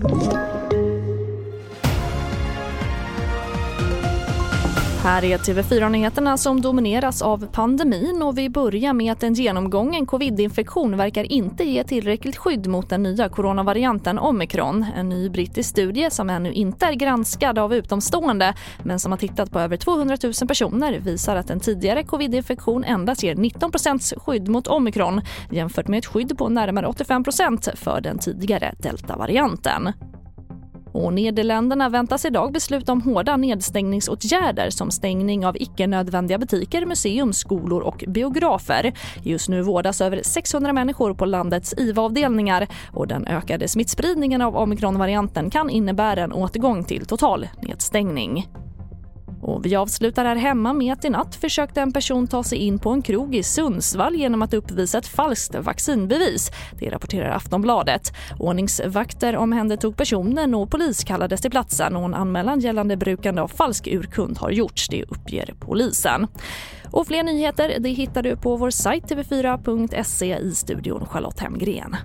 Thank you. Här är TV4-nyheterna som domineras av pandemin och vi börjar med att en genomgången covid-infektion verkar inte ge tillräckligt skydd mot den nya coronavarianten omikron. En ny brittisk studie som ännu inte är granskad av utomstående men som har tittat på över 200 000 personer visar att en tidigare covid-infektion endast ger 19% skydd mot omikron jämfört med ett skydd på närmare 85% för den tidigare deltavarianten. Och Nederländerna väntas idag besluta om hårda nedstängningsåtgärder som stängning av icke-nödvändiga butiker, museum, skolor och biografer. Just nu vårdas över 600 människor på landets IVA-avdelningar och den ökade smittspridningen av omikronvarianten kan innebära en återgång till total nedstängning. Och vi avslutar här hemma med att i natt försökte en person ta sig in på en krog i Sundsvall genom att uppvisa ett falskt vaccinbevis. Det rapporterar Aftonbladet. Ordningsvakter omhändertog personen och polis kallades till platsen och en anmälan gällande brukande av falsk urkund har gjorts, det uppger polisen. Och fler nyheter det hittar du på vår sajt tv4.se i studion Charlotte Hemgren.